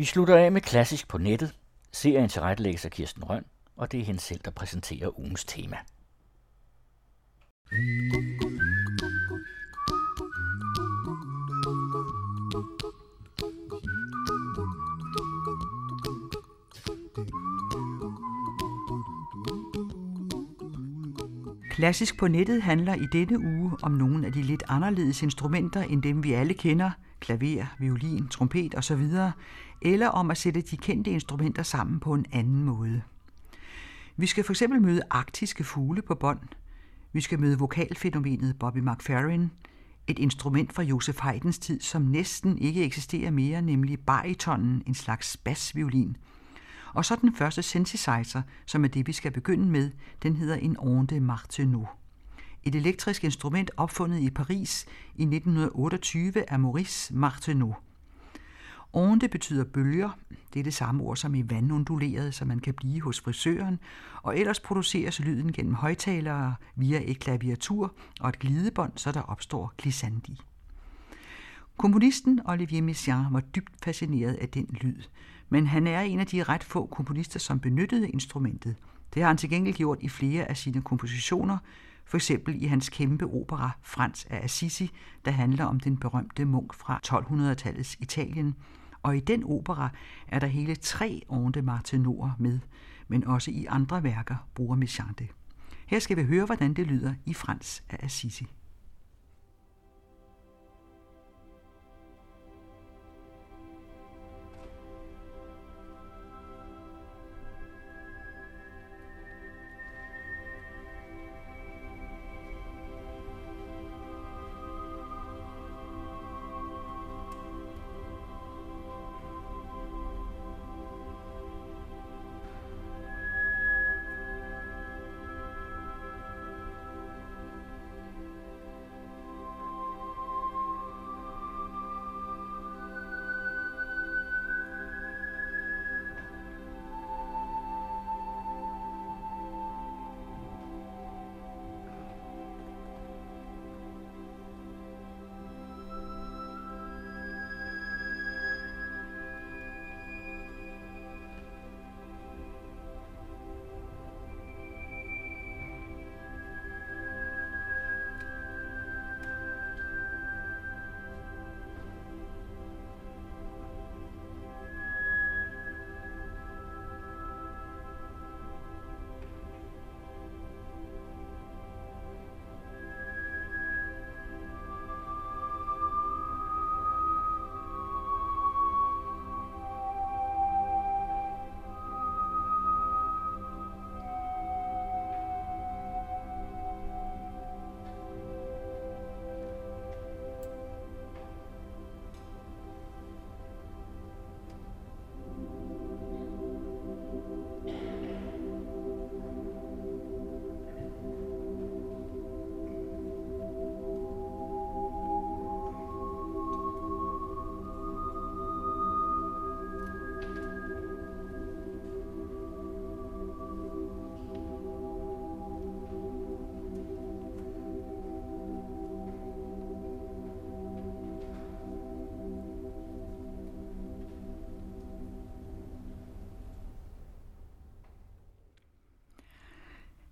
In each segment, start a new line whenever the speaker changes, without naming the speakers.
Vi slutter af med klassisk på nettet. Serien tilrettelægges af Kirsten Røn, og det er hende selv, der præsenterer ugens tema.
Klassisk på nettet handler i denne uge om nogle af de lidt anderledes instrumenter end dem vi alle kender, klaver, violin, trompet osv., eller om at sætte de kendte instrumenter sammen på en anden måde. Vi skal for eksempel møde arktiske fugle på bånd. Vi skal møde vokalfænomenet Bobby McFerrin, et instrument fra Josef Haydns tid, som næsten ikke eksisterer mere, nemlig baritonen, en slags basviolin. Og så den første synthesizer, som er det, vi skal begynde med, den hedder en Onde Martineau. Et elektrisk instrument opfundet i Paris i 1928 af Maurice Martineau. Onde betyder bølger, det er det samme ord som i vandunduleret, så man kan blive hos frisøren, og ellers produceres lyden gennem højtalere via et klaviatur og et glidebånd, så der opstår glissandi. Komponisten Olivier Messiaen var dybt fascineret af den lyd, men han er en af de ret få komponister, som benyttede instrumentet. Det har han til gengæld gjort i flere af sine kompositioner, for eksempel i hans kæmpe opera Frans af Assisi, der handler om den berømte munk fra 1200-tallets Italien. Og i den opera er der hele tre Onde Martenorer med, men også i andre værker bruger Messiaen. Her skal vi høre, hvordan det lyder i Frans af Assisi.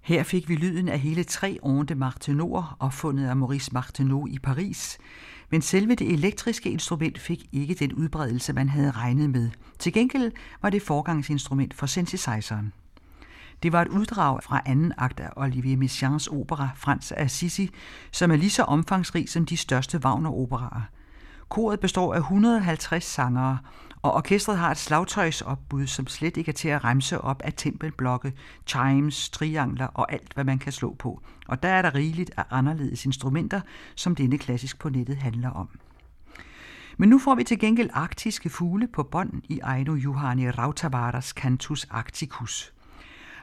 Her fik vi lyden af hele tre Onde Martenoer, opfundet af Maurice Martineau i Paris. Men selve det elektriske instrument fik ikke den udbredelse, man havde regnet med. Til gengæld var det forgangsinstrument for synthesizeren. Det var et uddrag fra anden akt af Olivier Messiaens opera Frans af Assisi, som er lige så omfangsrig som de største Wagner-operaer. Koret består af 150 sangere, og orkestret har et slagtøjsopbud, som slet ikke er til at remse op af tempelblokke, chimes, triangler og alt, hvad man kan slå på. Og der er der rigeligt af anderledes instrumenter, som denne klassisk på nettet handler om. Men nu får vi til gengæld arktiske fugle på bånd i Aino Juhani Rautavaras Cantus Arcticus.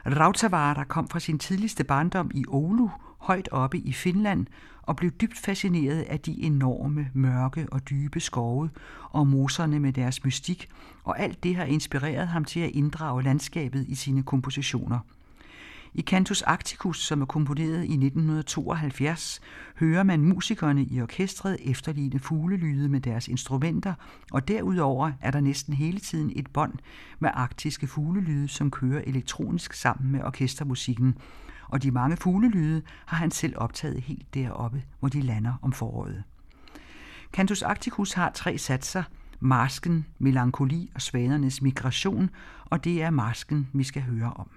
Rautavaara kom fra sin tidligste barndom i Oulu, højt oppe i Finland, og blev dybt fascineret af de enorme, mørke og dybe skove og moserne med deres mystik, og alt det har inspireret ham til at inddrage landskabet i sine kompositioner. I Cantus Arcticus, som er komponeret i 1972, hører man musikerne i orkestret efterligne fuglelyde med deres instrumenter, og derudover er der næsten hele tiden et bånd med arktiske fuglelyde, som kører elektronisk sammen med orkestermusikken. Og de mange fuglelyde har han selv optaget helt deroppe, hvor de lander om foråret. Cantus Arcticus har tre satser, marsken, melankoli og svanernes migration, og det er marsken, vi skal høre om.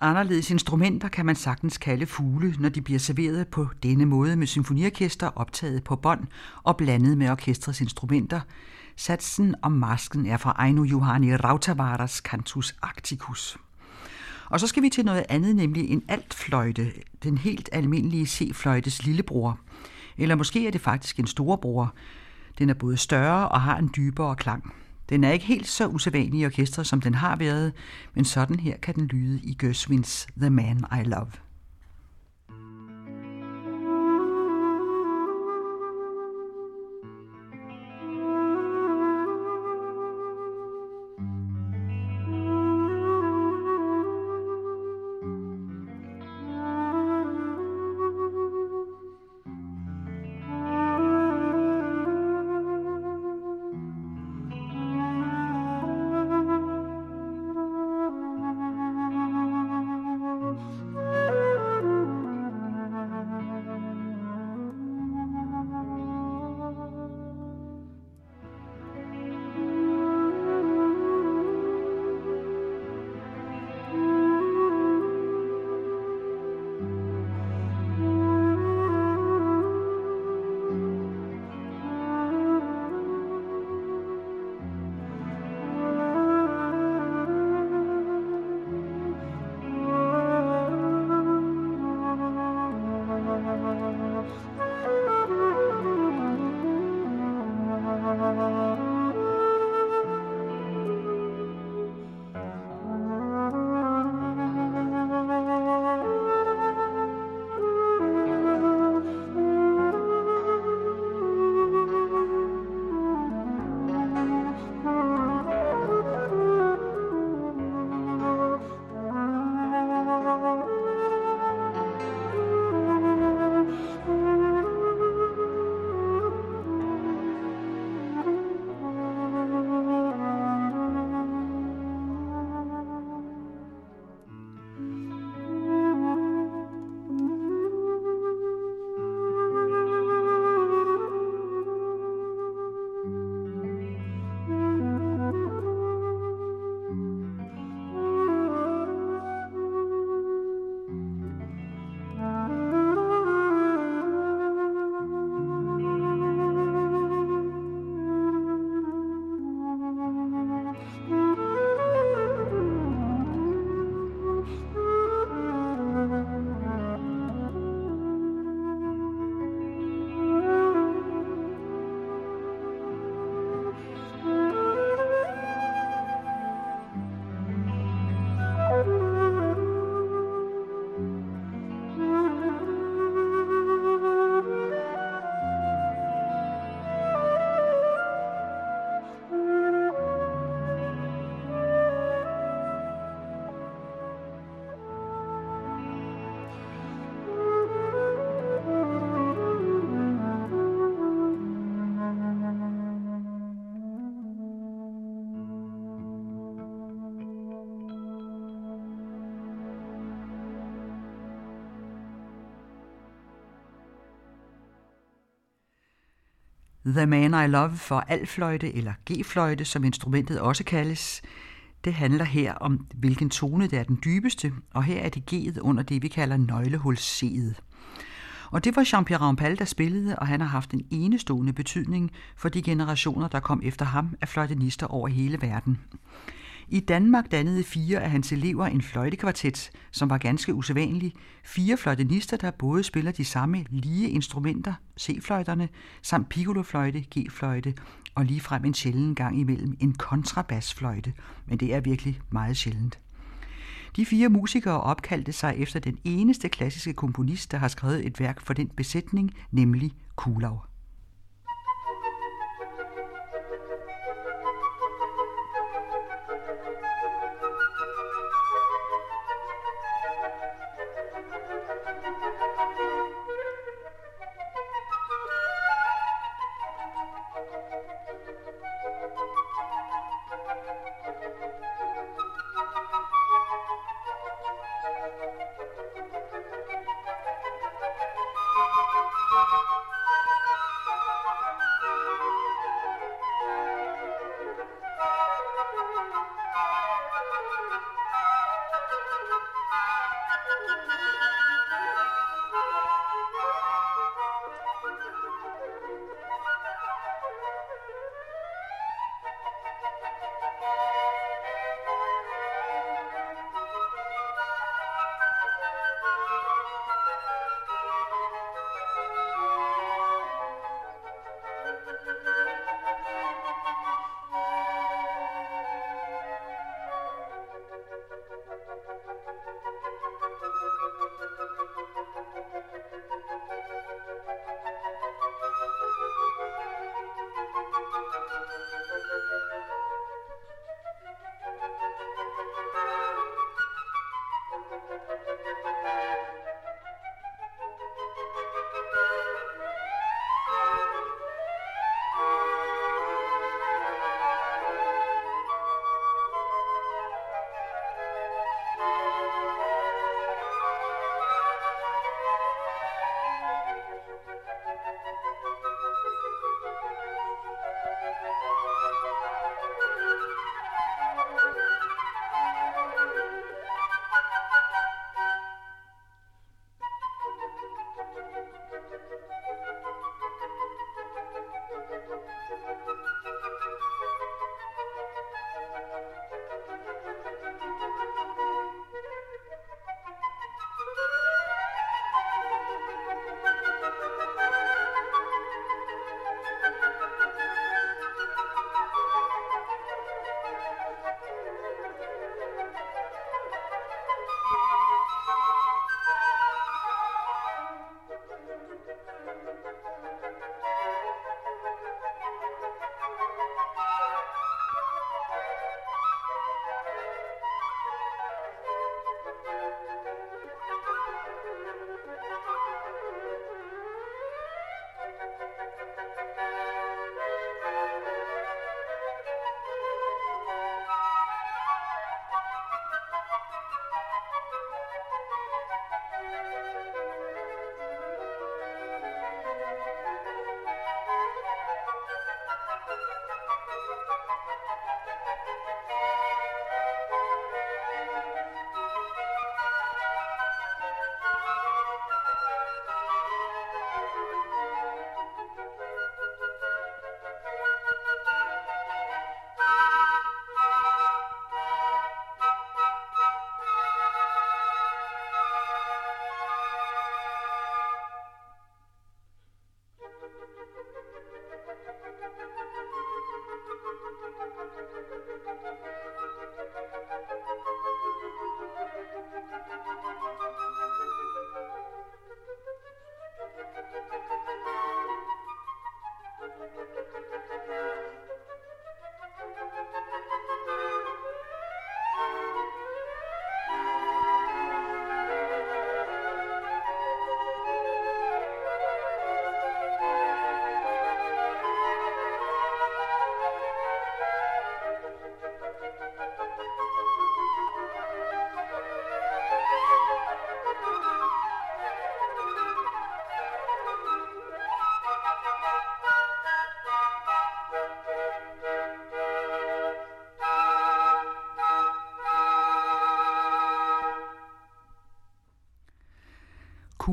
Anderledes instrumenter kan man sagtens kalde fugle, når de bliver serveret på denne måde med symfoniorkester optaget på bånd og blandet med orkestrets instrumenter. Satsen om masken er fra Aino Johanni Rautavaras Cantus Arcticus. Og så skal vi til noget andet, nemlig en altfløjte, den helt almindelige C-fløjtes lillebror. Eller måske er det faktisk en storebror. Den er både større og har en dybere klang. Den er ikke helt så usædvanlig i orkestret, som den har været, men sådan her kan den lyde i Gershwins The Man I Love. The Man I Love for alfløjte eller G-fløjte, som instrumentet også kaldes. Det handler her om, hvilken tone der er den dybeste, og her er det G'et under det, vi kalder nøglehuls Og det var Jean-Pierre Rampal, der spillede, og han har haft en enestående betydning for de generationer, der kom efter ham af fløjtenister over hele verden. I Danmark dannede fire af hans elever en fløjtekvartet, som var ganske usædvanlig. Fire fløjtenister, der både spiller de samme lige instrumenter, C-fløjterne, samt piccolofløjte, G-fløjte og ligefrem en sjælden gang imellem en kontrabasfløjte, men det er virkelig meget sjældent. De fire musikere opkaldte sig efter den eneste klassiske komponist, der har skrevet et værk for den besætning, nemlig Kulau.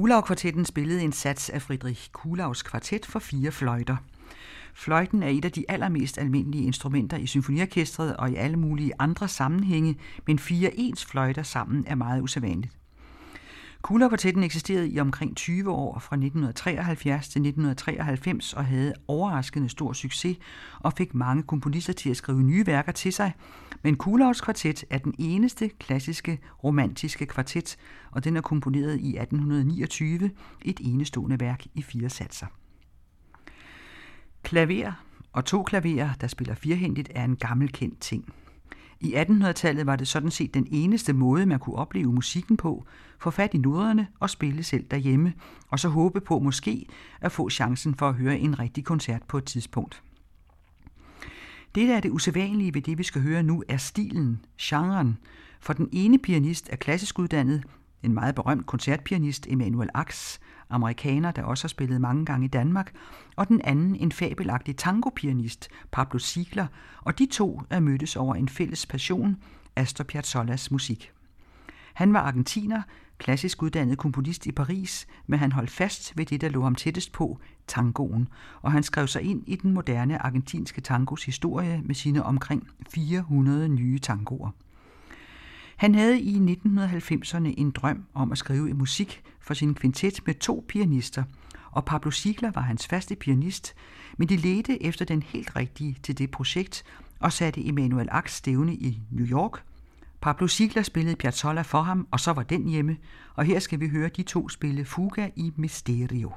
Kulau-kvartetten spillede en sats af Friedrich Kulaus kvartet for fire fløjter. Fløjten er et af de allermest almindelige instrumenter i symfoniorkestret og i alle mulige andre sammenhænge, men fire ens fløjter sammen er meget usædvanligt. Kula-kvartetten eksisterede i omkring 20 år fra 1973 til 1993 og havde overraskende stor succes og fik mange komponister til at skrive nye værker til sig. Men Kulaus kvartet er den eneste klassiske romantiske kvartet, og den er komponeret i 1829, et enestående værk i fire satser. Klaver og to klaverer, der spiller firhændigt, er en gammel kendt ting. I 1800-tallet var det sådan set den eneste måde, man kunne opleve musikken på, få fat i noderne og spille selv derhjemme, og så håbe på måske at få chancen for at høre en rigtig koncert på et tidspunkt. Det, der er det usædvanlige ved det, vi skal høre nu, er stilen, genren, for den ene pianist er klassisk uddannet, en meget berømt koncertpianist, Emanuel Ax, amerikaner, der også har spillet mange gange i Danmark, og den anden en fabelagtig tangopianist, Pablo Sigler, og de to er mødtes over en fælles passion, Astor Piazzolas musik. Han var argentiner, klassisk uddannet komponist i Paris, men han holdt fast ved det, der lå ham tættest på, tangoen, og han skrev sig ind i den moderne argentinske tangos historie med sine omkring 400 nye tangoer. Han havde i 1990'erne en drøm om at skrive i musik for sin kvintet med to pianister, og Pablo Sigler var hans faste pianist, men de ledte efter den helt rigtige til det projekt og satte Emanuel Ax stævne i New York. Pablo Ziegler spillede Piazzolla for ham, og så var den hjemme, og her skal vi høre de to spille Fuga i Mysterio.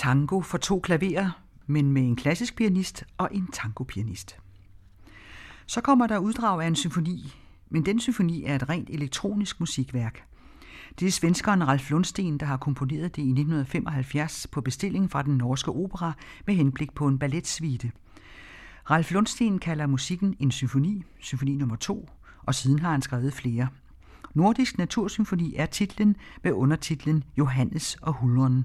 Tango for to klaverer, men med en klassisk pianist og en tangopianist. Så kommer der uddrag af en symfoni, men den symfoni er et rent elektronisk musikværk. Det er svenskeren Ralf Lundsten, der har komponeret det i 1975 på bestilling fra den norske opera med henblik på en balletsvite. Ralf Lundsten kalder musikken en symfoni, symfoni nummer 2, og siden har han skrevet flere. Nordisk Natursymfoni er titlen med undertitlen Johannes og Hulderen.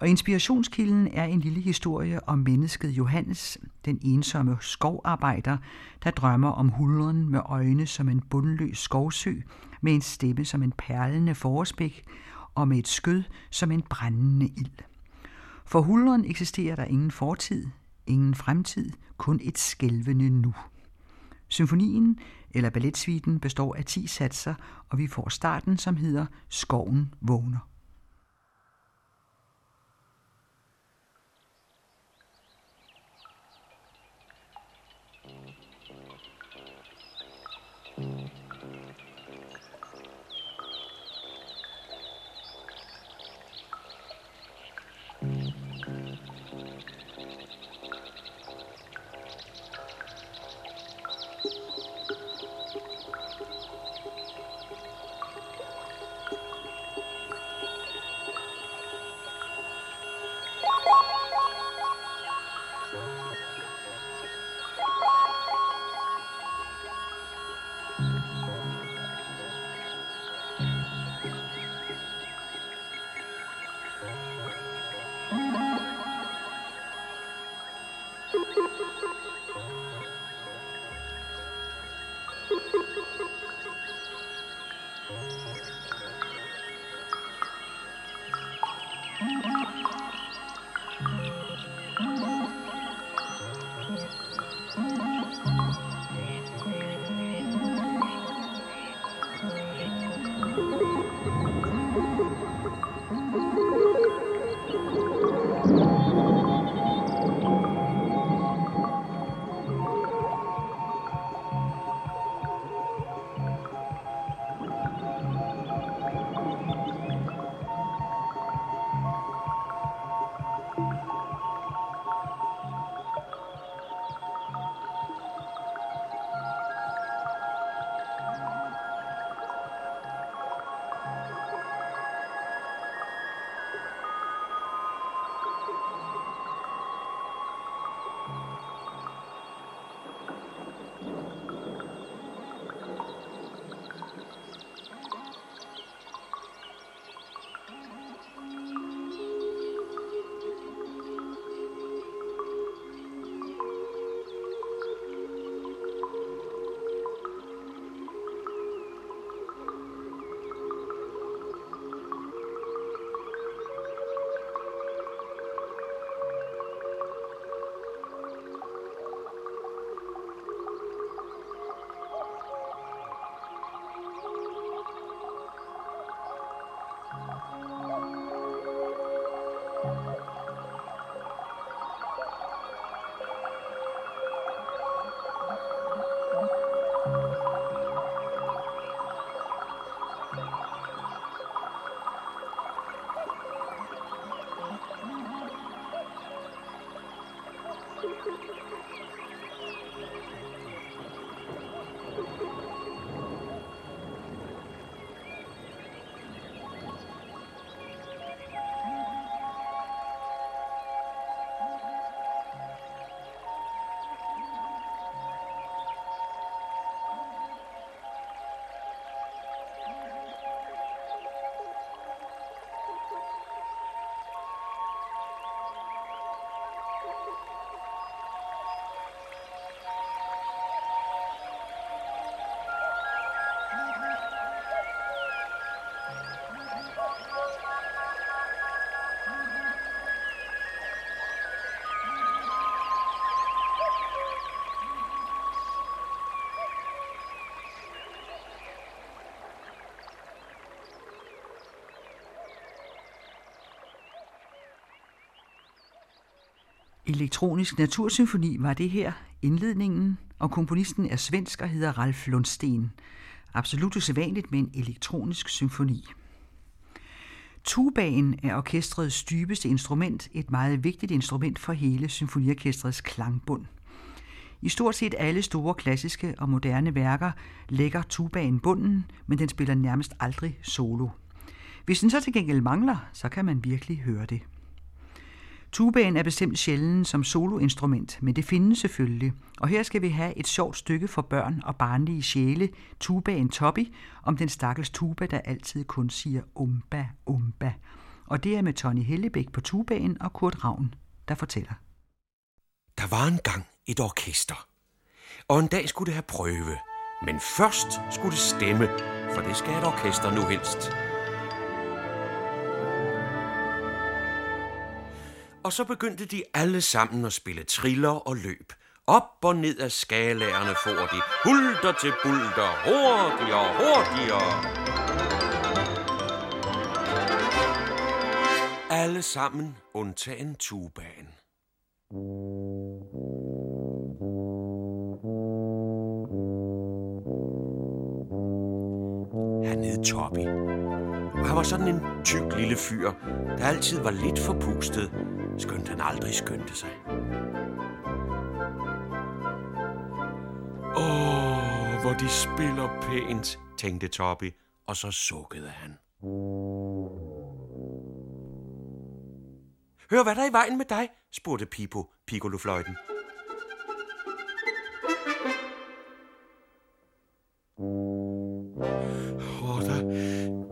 Og inspirationskilden er en lille historie om mennesket Johannes, den ensomme skovarbejder, der drømmer om hulderen med øjne som en bundløs skovsø, med en stemme som en perlende forårsbæk og med et skød som en brændende ild. For hulderen eksisterer der ingen fortid, ingen fremtid, kun et skælvende nu. Symfonien eller balletsviten består af 10 satser, og vi får starten, som hedder Skoven vågner. Elektronisk Natursymfoni var det her indledningen, og komponisten er svensk og hedder Ralf Lundsten. Absolut usædvanligt med en elektronisk symfoni. Tubaen er orkestrets dybeste instrument, et meget vigtigt instrument for hele symfoniorkestrets klangbund. I stort set alle store klassiske og moderne værker lægger tubaen bunden, men den spiller nærmest aldrig solo. Hvis den så til gengæld mangler, så kan man virkelig høre det. Tubaen er bestemt sjælden som soloinstrument, men det findes selvfølgelig. Og her skal vi have et sjovt stykke for børn og barnlige sjæle, tubaen Toppy, om den stakkels tuba, der altid kun siger umba, umba. Og det er med Tony Hellebæk på tubaen og Kurt Ravn, der fortæller.
Der var engang et orkester, og en dag skulle det have prøve. Men først skulle det stemme, for det skal et orkester nu helst. Og så begyndte de alle sammen at spille triller og løb. Op og ned af skalærerne får de hulter til bulter, hurtigere, hurtigere. Alle sammen undtagen tubaen. Han hed Toppy. Han var sådan en tyk lille fyr, der altid var lidt forpustet, skønt han aldrig skyndte sig. Åh, hvor de spiller pænt, tænkte Toppy, og så sukkede han. Hør, hvad der er i vejen med dig? spurgte Pipo, Piccolofløjten. Åh, der,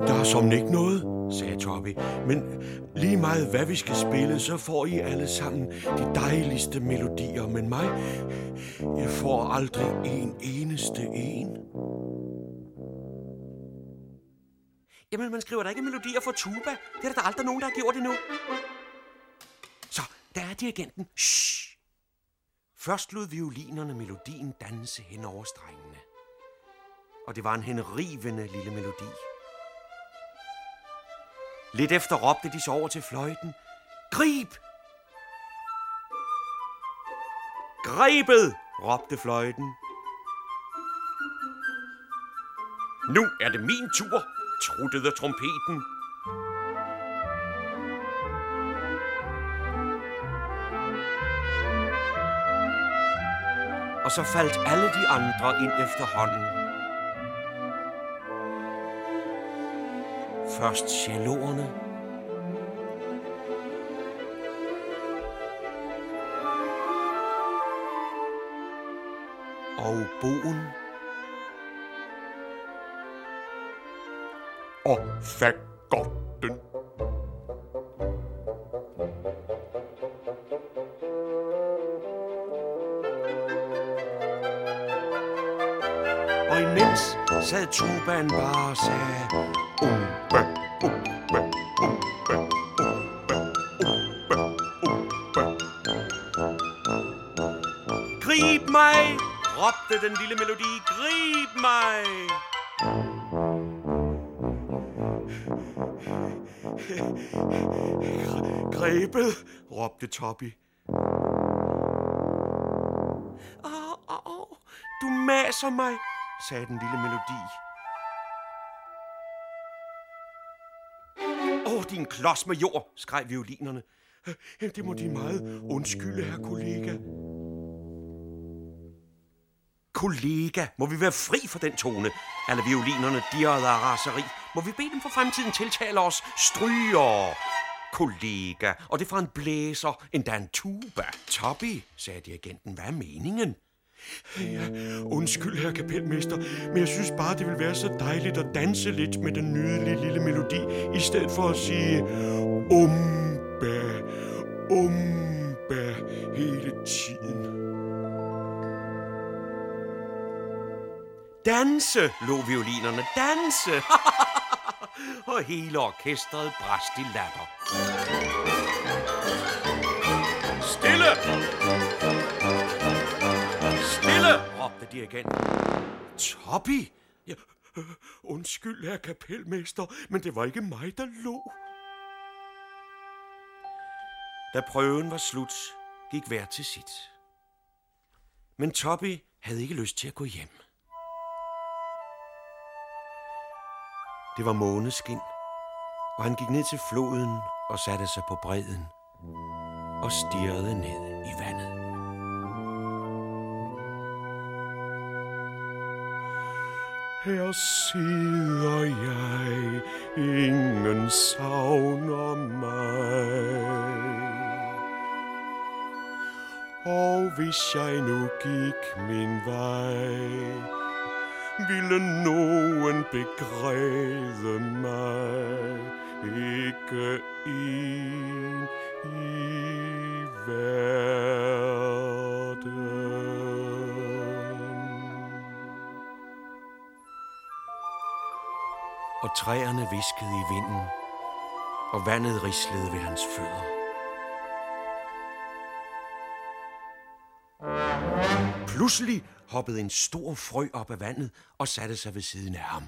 der er som ikke noget, sagde Toppy. Men lige meget hvad vi skal spille, så får I alle sammen de dejligste melodier. Men mig, jeg får aldrig en eneste en. Jamen, man skriver da ikke melodier for tuba. Det er der, der aldrig nogen, der har gjort endnu. Så, der er dirigenten. Shh. Først lod violinerne melodien danse hen over strengene. Og det var en henrivende lille melodi. Lidt efter råbte de så over til fløjten. Grib! Grebet! råbte fløjten. Nu er det min tur, truttede trompeten. Og så faldt alle de andre ind efterhånden. Først celloerne. Og boen. Og fagotten. Og imens sad tubaen bare og sagde um, Grib mig, råbte den lille melodi. Grib mig! Grebet, råbte Toppy. Åh, oh, oh, oh, du maser mig, sagde den lille melodi. Din klods med jord, skreg violinerne. Det må de meget undskylde, herr kollega. Kollega, må vi være fri for den tone? Alle violinerne dirrede af raseri. Må vi bede dem for fremtiden tiltale os stryger? Kollega, og det fra en blæser, endda en tuba. Toppy, sagde dirigenten, hvad er meningen? Ja, undskyld, herre kapelmester, men jeg synes bare, det vil være så dejligt at danse lidt med den nydelige lille melodi, i stedet for at sige umba, umba hele tiden. Danse, lå violinerne, danse! Og hele orkestret brast i latter. Stille! Dirigenten. Toppy! Ja, øh, undskyld, herr kapelmester, men det var ikke mig, der lå. Da prøven var slut, gik hver til sit. Men Toppy havde ikke lyst til at gå hjem. Det var måneskin, og han gik ned til floden og satte sig på bredden og stirrede ned i vandet. Her sidder jeg, ingen savner mig. Og hvis jeg nu gik min vej, ville nogen begræde mig, ikke en i verden. Og træerne viskede i vinden, og vandet rislede ved hans fødder. Pludselig hoppede en stor frø op af vandet og satte sig ved siden af ham.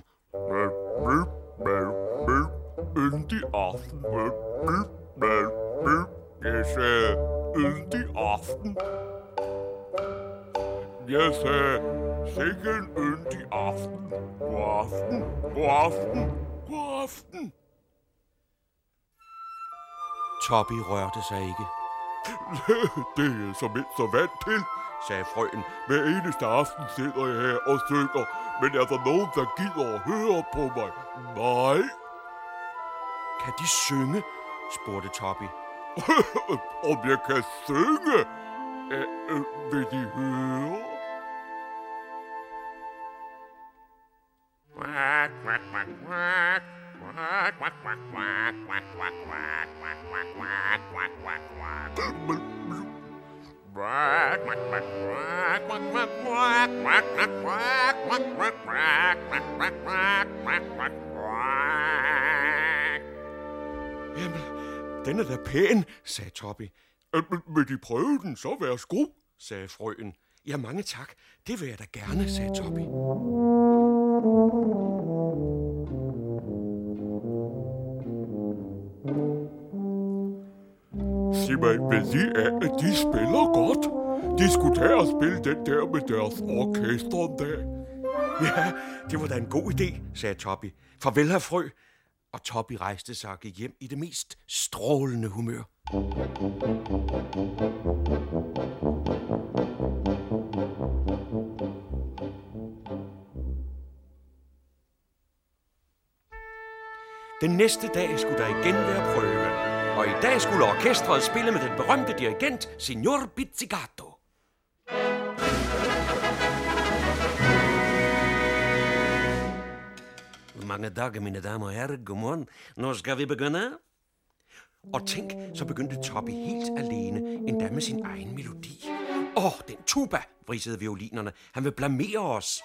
Yndig aften. Jeg sagde yndig aften. Jeg sagde sikke en yndig aften. God aften. God aften. God aften.
Toppy rørte sig ikke.
Det er jeg som så vant til,
sagde frøen.
Hver eneste aften sidder jeg her og synger, men er der nogen, der gider at høre på mig? Nej.
Kan de synge? spurgte Toppy.
Om jeg kan synge? Æ, øh, vil de høre?
Quack, quack, quack, quack. Quack, quack, quack, quack, quack, quack, quack, quack, quack, quack, quack, quack, quack. Quack, quack, quack, quack, quack, quack, quack, quack, quack, quack, quack, quack, quack, quack, quack, quack, quack, quack, quack.
Jamen, den er da pæn, sagde Toppy.
Vil de prøve den, så værsgo.
sagde frøen. Ja, mange tak. Det vil jeg da gerne, sagde Toppy.
Man mig, ved de af, at de spiller godt? De skulle tage og spille den der med deres orkester en dag.
Ja, det var da en god idé, sagde Toppy. Farvel, her frø. Og Toppy rejste sig og gik hjem i det mest strålende humør. Den næste dag skulle der igen være prøve, og i dag skulle orkestret spille med den berømte dirigent, Signor Pizzicato. Mange dage, mine damer og herrer. Godmorgen. Nu skal vi begynde. Og tænk, så begyndte Toppy helt alene, endda med sin egen melodi. Åh, oh, den tuba, vrisede violinerne. Han vil blamere os.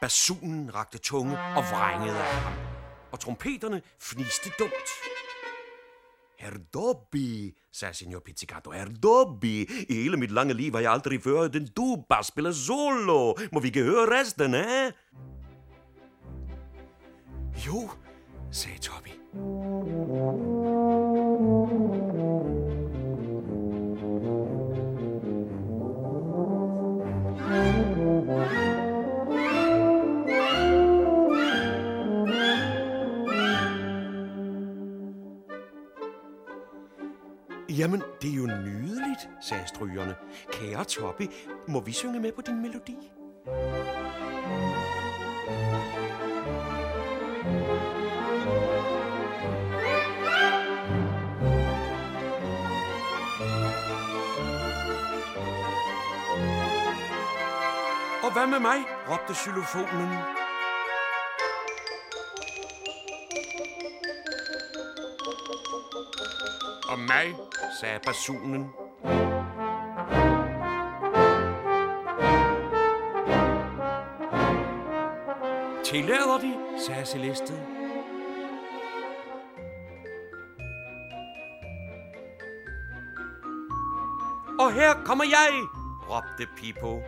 Basunen rakte tunge og vrængede af ham. Og trompeterne fniste dumt. Herr Dobby, sa signor Pizzicato, Herr Dobby, il mit lange Liebe e altri före den du baspela solo, ma vi gehöreste, ne? Eh? Jo, se Toby. Jamen, det er jo nydeligt, sagde strygerne. Kære Toppy, må vi synge med på din melodi? Og hvad med mig? råbte xylofonen.
Om mig,
sagde basunen. Tillader de, sagde Celeste. Og her kommer jeg, råbte Pipo.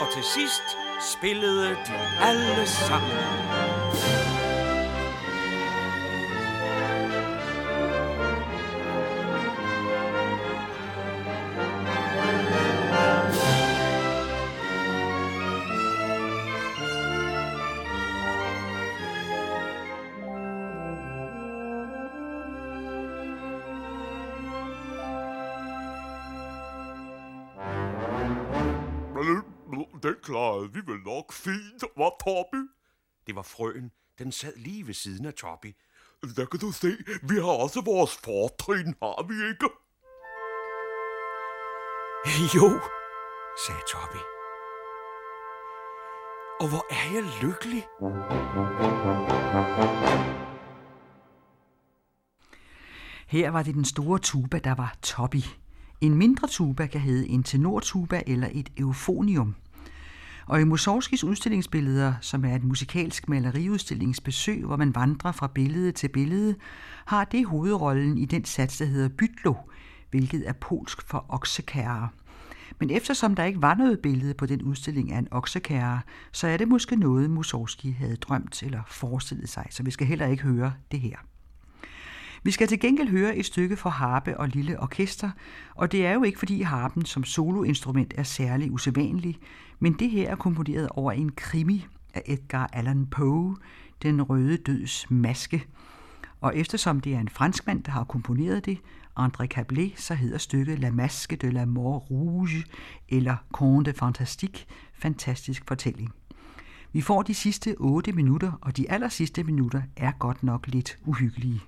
Og til sidst spillede de alle sammen.
Fint.
Det var frøen. Den sad lige ved siden af Toppy.
Der kan du se, vi har også vores fortrin, har vi ikke?
Jo, sagde Toppy. Og hvor er jeg lykkelig.
Her var det den store tuba, der var Toppy. En mindre tuba kan hedde en tenortuba eller et eufonium. Og i Mussorgskis udstillingsbilleder, som er et musikalsk maleriudstillingsbesøg, hvor man vandrer fra billede til billede, har det hovedrollen i den sats, der hedder Bytlo, hvilket er polsk for oksekære. Men eftersom der ikke var noget billede på den udstilling af en oksekære, så er det måske noget, Mussorgski havde drømt eller forestillet sig, så vi skal heller ikke høre det her. Vi skal til gengæld høre et stykke for harpe og lille orkester, og det er jo ikke fordi harpen som soloinstrument er særlig usædvanlig, men det her er komponeret over en krimi af Edgar Allan Poe, Den røde døds maske. Og eftersom det er en franskmand, der har komponeret det, André Cablet, så hedder stykket La Masque de la Mort Rouge eller Conte Fantastique, fantastisk fortælling. Vi får de sidste 8 minutter, og de aller sidste minutter er godt nok lidt uhyggelige.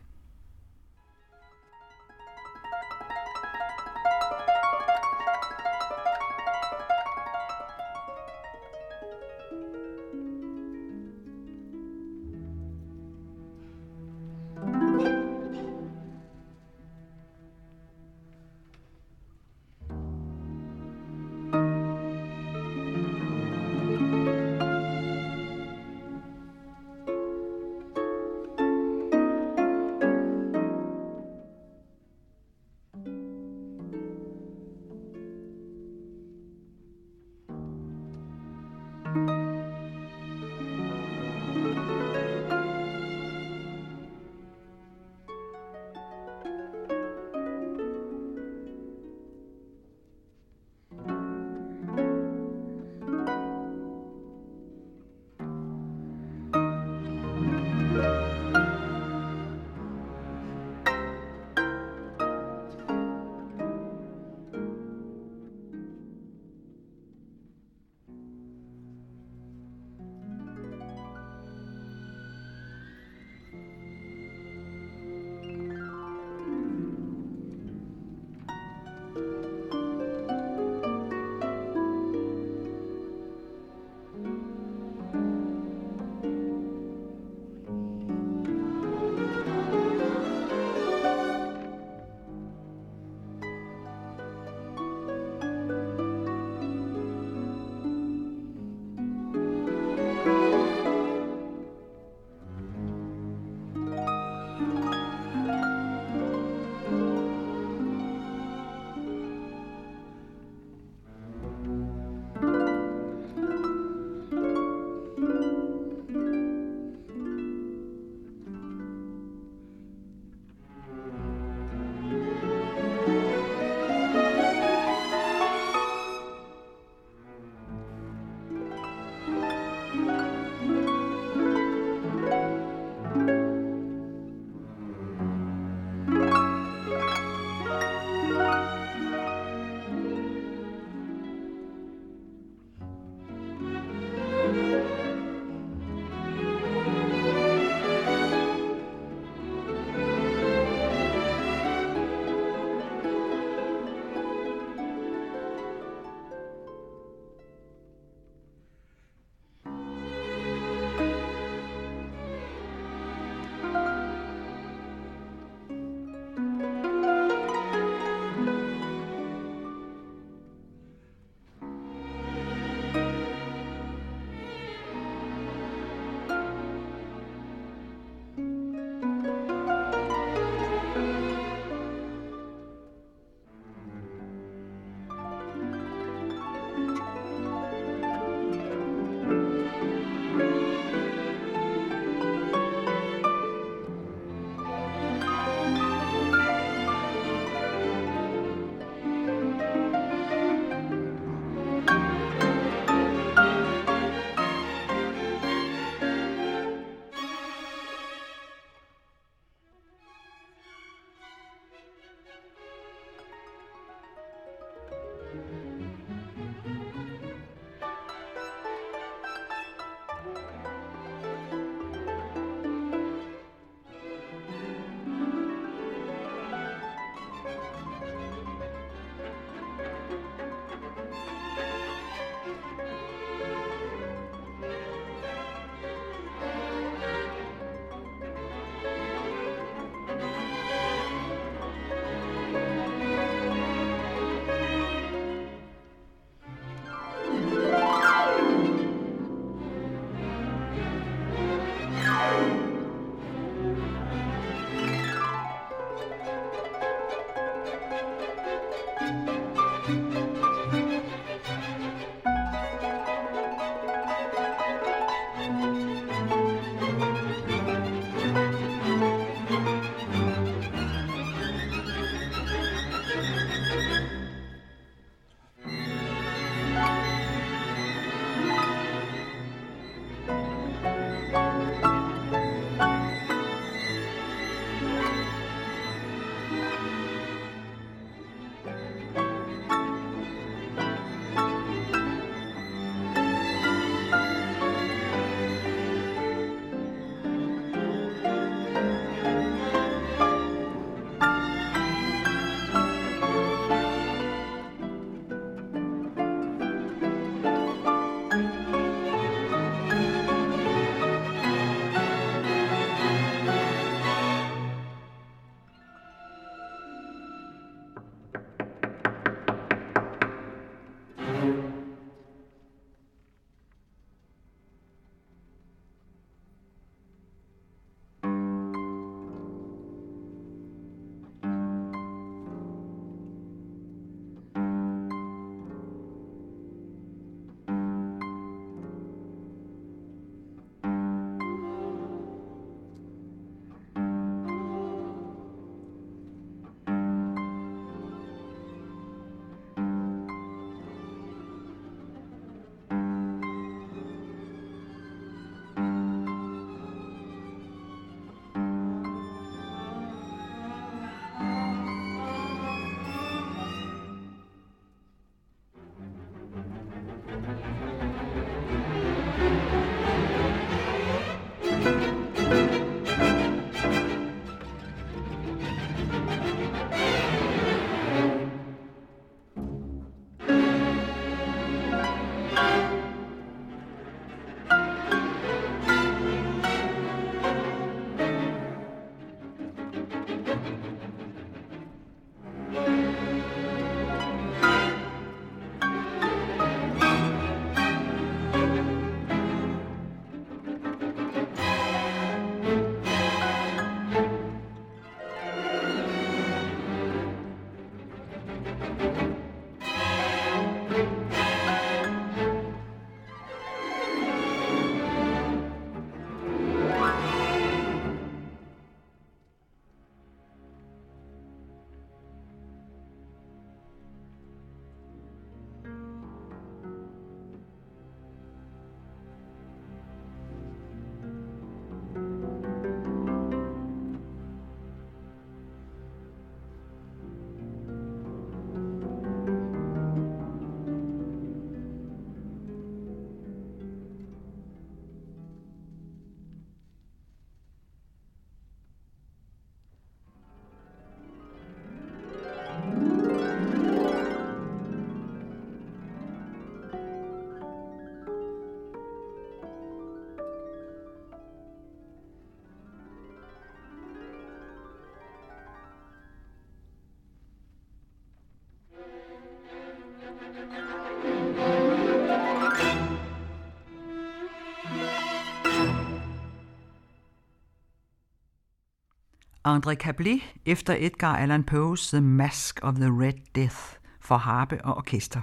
André Cablé efter Edgar Allan Poes The Mask of the Red Death for harpe og orkester.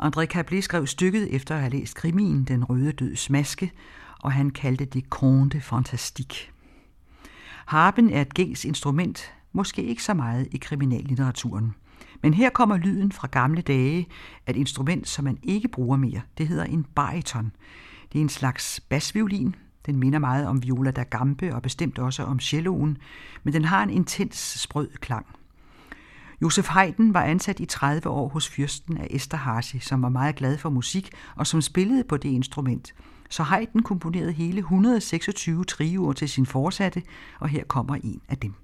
André Cablé skrev stykket efter at have læst krimien Den Røde Døds Maske, og han kaldte det Conte Fantastik. Harpen er et gængs instrument, måske ikke så meget i kriminallitteraturen. Men her kommer lyden fra gamle dage af et instrument, som man ikke bruger mere. Det hedder en bariton. Det er en slags basviolin. Den minder meget om viola da gambe og bestemt også om celloen, men den har en intens sprød klang. Josef Haydn var ansat i 30 år hos fyrsten af Esterhazy, som var meget glad for musik og som spillede på det instrument. Så Haydn komponerede hele 126 trioer til sin forsatte, og her kommer en af dem.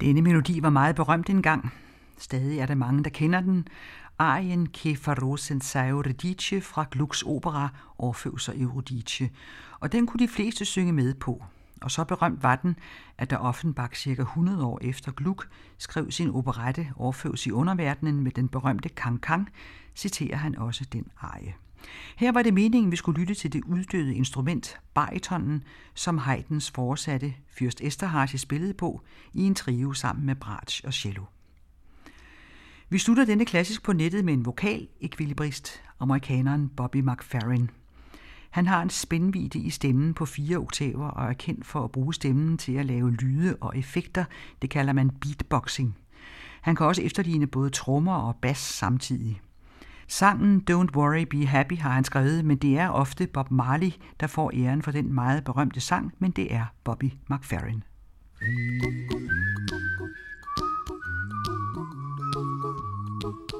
Denne melodi var meget berømt engang. Stadig er der mange, der kender den. Arien Che farosen Redice fra Glucks opera Orfeuser Eurydice. Og den kunne de fleste synge med på. Og så berømt var den, at da Offenbach cirka 100 år efter Gluck skrev sin operette Orfeus i underverdenen med den berømte Kang Kang, citerer han også den arie. Her var det meningen, vi skulle lytte til det uddøde instrument, baritonen, som Haydns forsatte Fyrst Esterhazy spillede på i en trio sammen med Bratsch og cello. Vi slutter denne klassisk på nettet med en vokal ekvilibrist, amerikaneren Bobby McFerrin. Han har en spændvidde i stemmen på fire oktaver og er kendt for at bruge stemmen til at lave lyde og effekter. Det kalder man beatboxing. Han kan også efterligne både trommer og bas samtidig. Sangen Don't Worry Be Happy har han skrevet, men det er ofte Bob Marley, der får æren for den meget berømte sang, men det er Bobby McFerrin.
a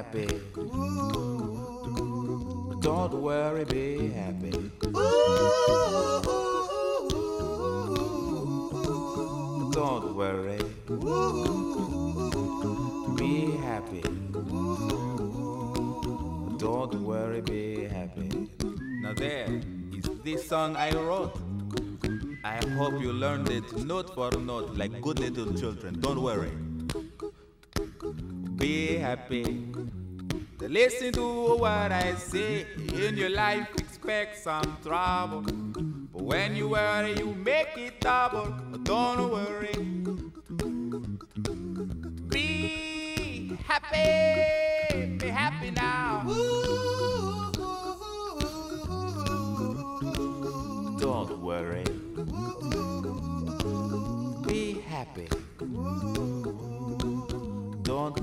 Happy. Don't worry, be happy. Don't worry. Be happy. Don't worry, be happy. Now there is this song I wrote. I hope you learned it note for note like good little children. Don't worry. Be happy. Listen to what I say. In your life, expect some trouble. But when you worry, you make it double. Don't worry. Be happy.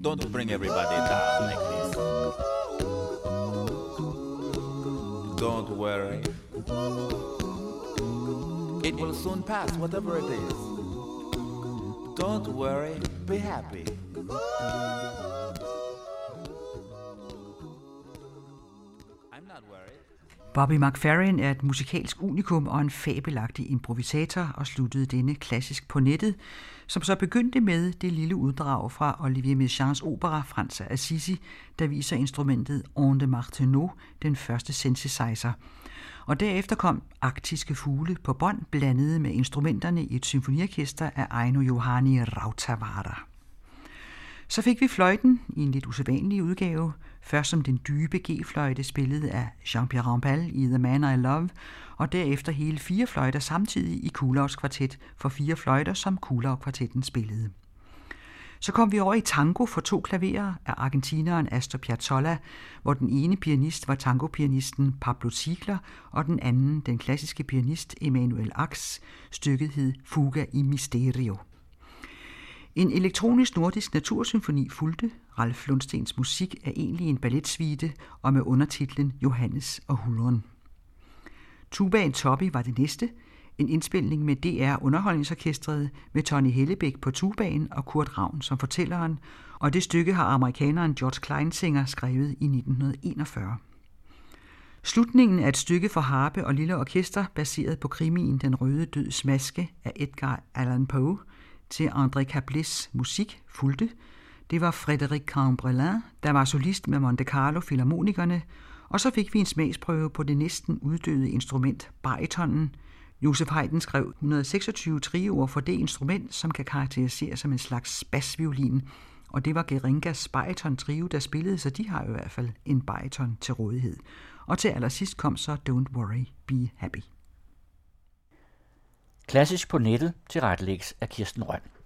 Don't bring everybody down like this. Don't worry. It will soon pass, whatever it is. Don't worry, be happy.
Bobby McFerrin er et musikalsk unikum og en fabelagtig improvisator og sluttede denne klassisk på nettet, som så begyndte med det lille uddrag fra Olivier Messiaens opera Frans af Assisi, der viser instrumentet On de Martineau, den første synthesizer. Og derefter kom arktiske fugle på bånd blandet med instrumenterne i et symfoniorkester af Aino Johanni Rautavaara. Så fik vi fløjten i en lidt usædvanlig udgave, først som den dybe G-fløjte spillet af Jean-Pierre Rampal i The Man I Love, og derefter hele fire fløjter samtidig i Kulavs kvartet for fire fløjter, som Kulau kvartetten spillede. Så kom vi over i tango for to klaverer af argentineren Astor Piazzolla, hvor den ene pianist var tangopianisten Pablo Ziegler, og den anden den klassiske pianist Emanuel Ax. Stykket hed Fuga i Misterio. En elektronisk nordisk natursymfoni fulgte. Ralf Lundstens musik er egentlig en balletsvite og med undertitlen Johannes og Hulderen. Tubaen Toppi var det næste, en indspilning med DR Underholdningsorkestret med Tony Hellebæk på tubaen og Kurt Ravn som fortælleren, og det stykke har amerikaneren George Kleinsinger skrevet i 1941. Slutningen er et stykke for harpe og lille orkester baseret på krimien Den røde døds maske af Edgar Allan Poe – til André Cablis musik fulgte. Det var Frédéric Cambrelin, der var solist med Monte Carlo Philharmonikerne, og så fik vi en smagsprøve på det næsten uddøde instrument, baritonen. Josef Haydn skrev 126 trioer for det instrument, som kan karakteriseres som en slags basviolin, og det var Geringas bariton trio, der spillede, så de har i hvert fald en bariton til rådighed. Og til allersidst kom så Don't Worry, Be Happy.
Klassisk på nettet til rettelægges af Kirsten Røn.